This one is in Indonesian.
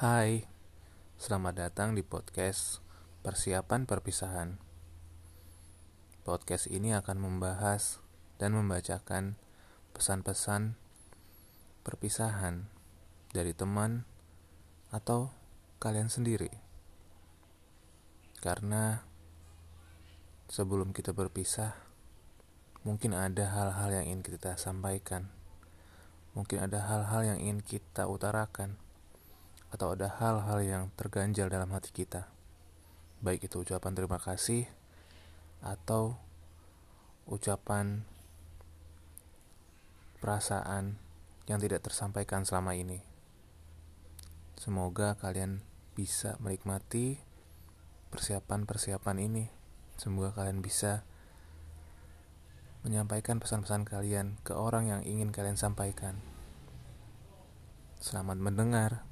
Hai, selamat datang di podcast Persiapan Perpisahan. Podcast ini akan membahas dan membacakan pesan-pesan perpisahan dari teman atau kalian sendiri. Karena sebelum kita berpisah, mungkin ada hal-hal yang ingin kita sampaikan Mungkin ada hal-hal yang ingin kita utarakan, atau ada hal-hal yang terganjal dalam hati kita, baik itu ucapan terima kasih atau ucapan perasaan yang tidak tersampaikan selama ini. Semoga kalian bisa menikmati persiapan-persiapan ini. Semoga kalian bisa menyampaikan pesan-pesan kalian ke orang yang ingin kalian sampaikan. Selamat mendengar.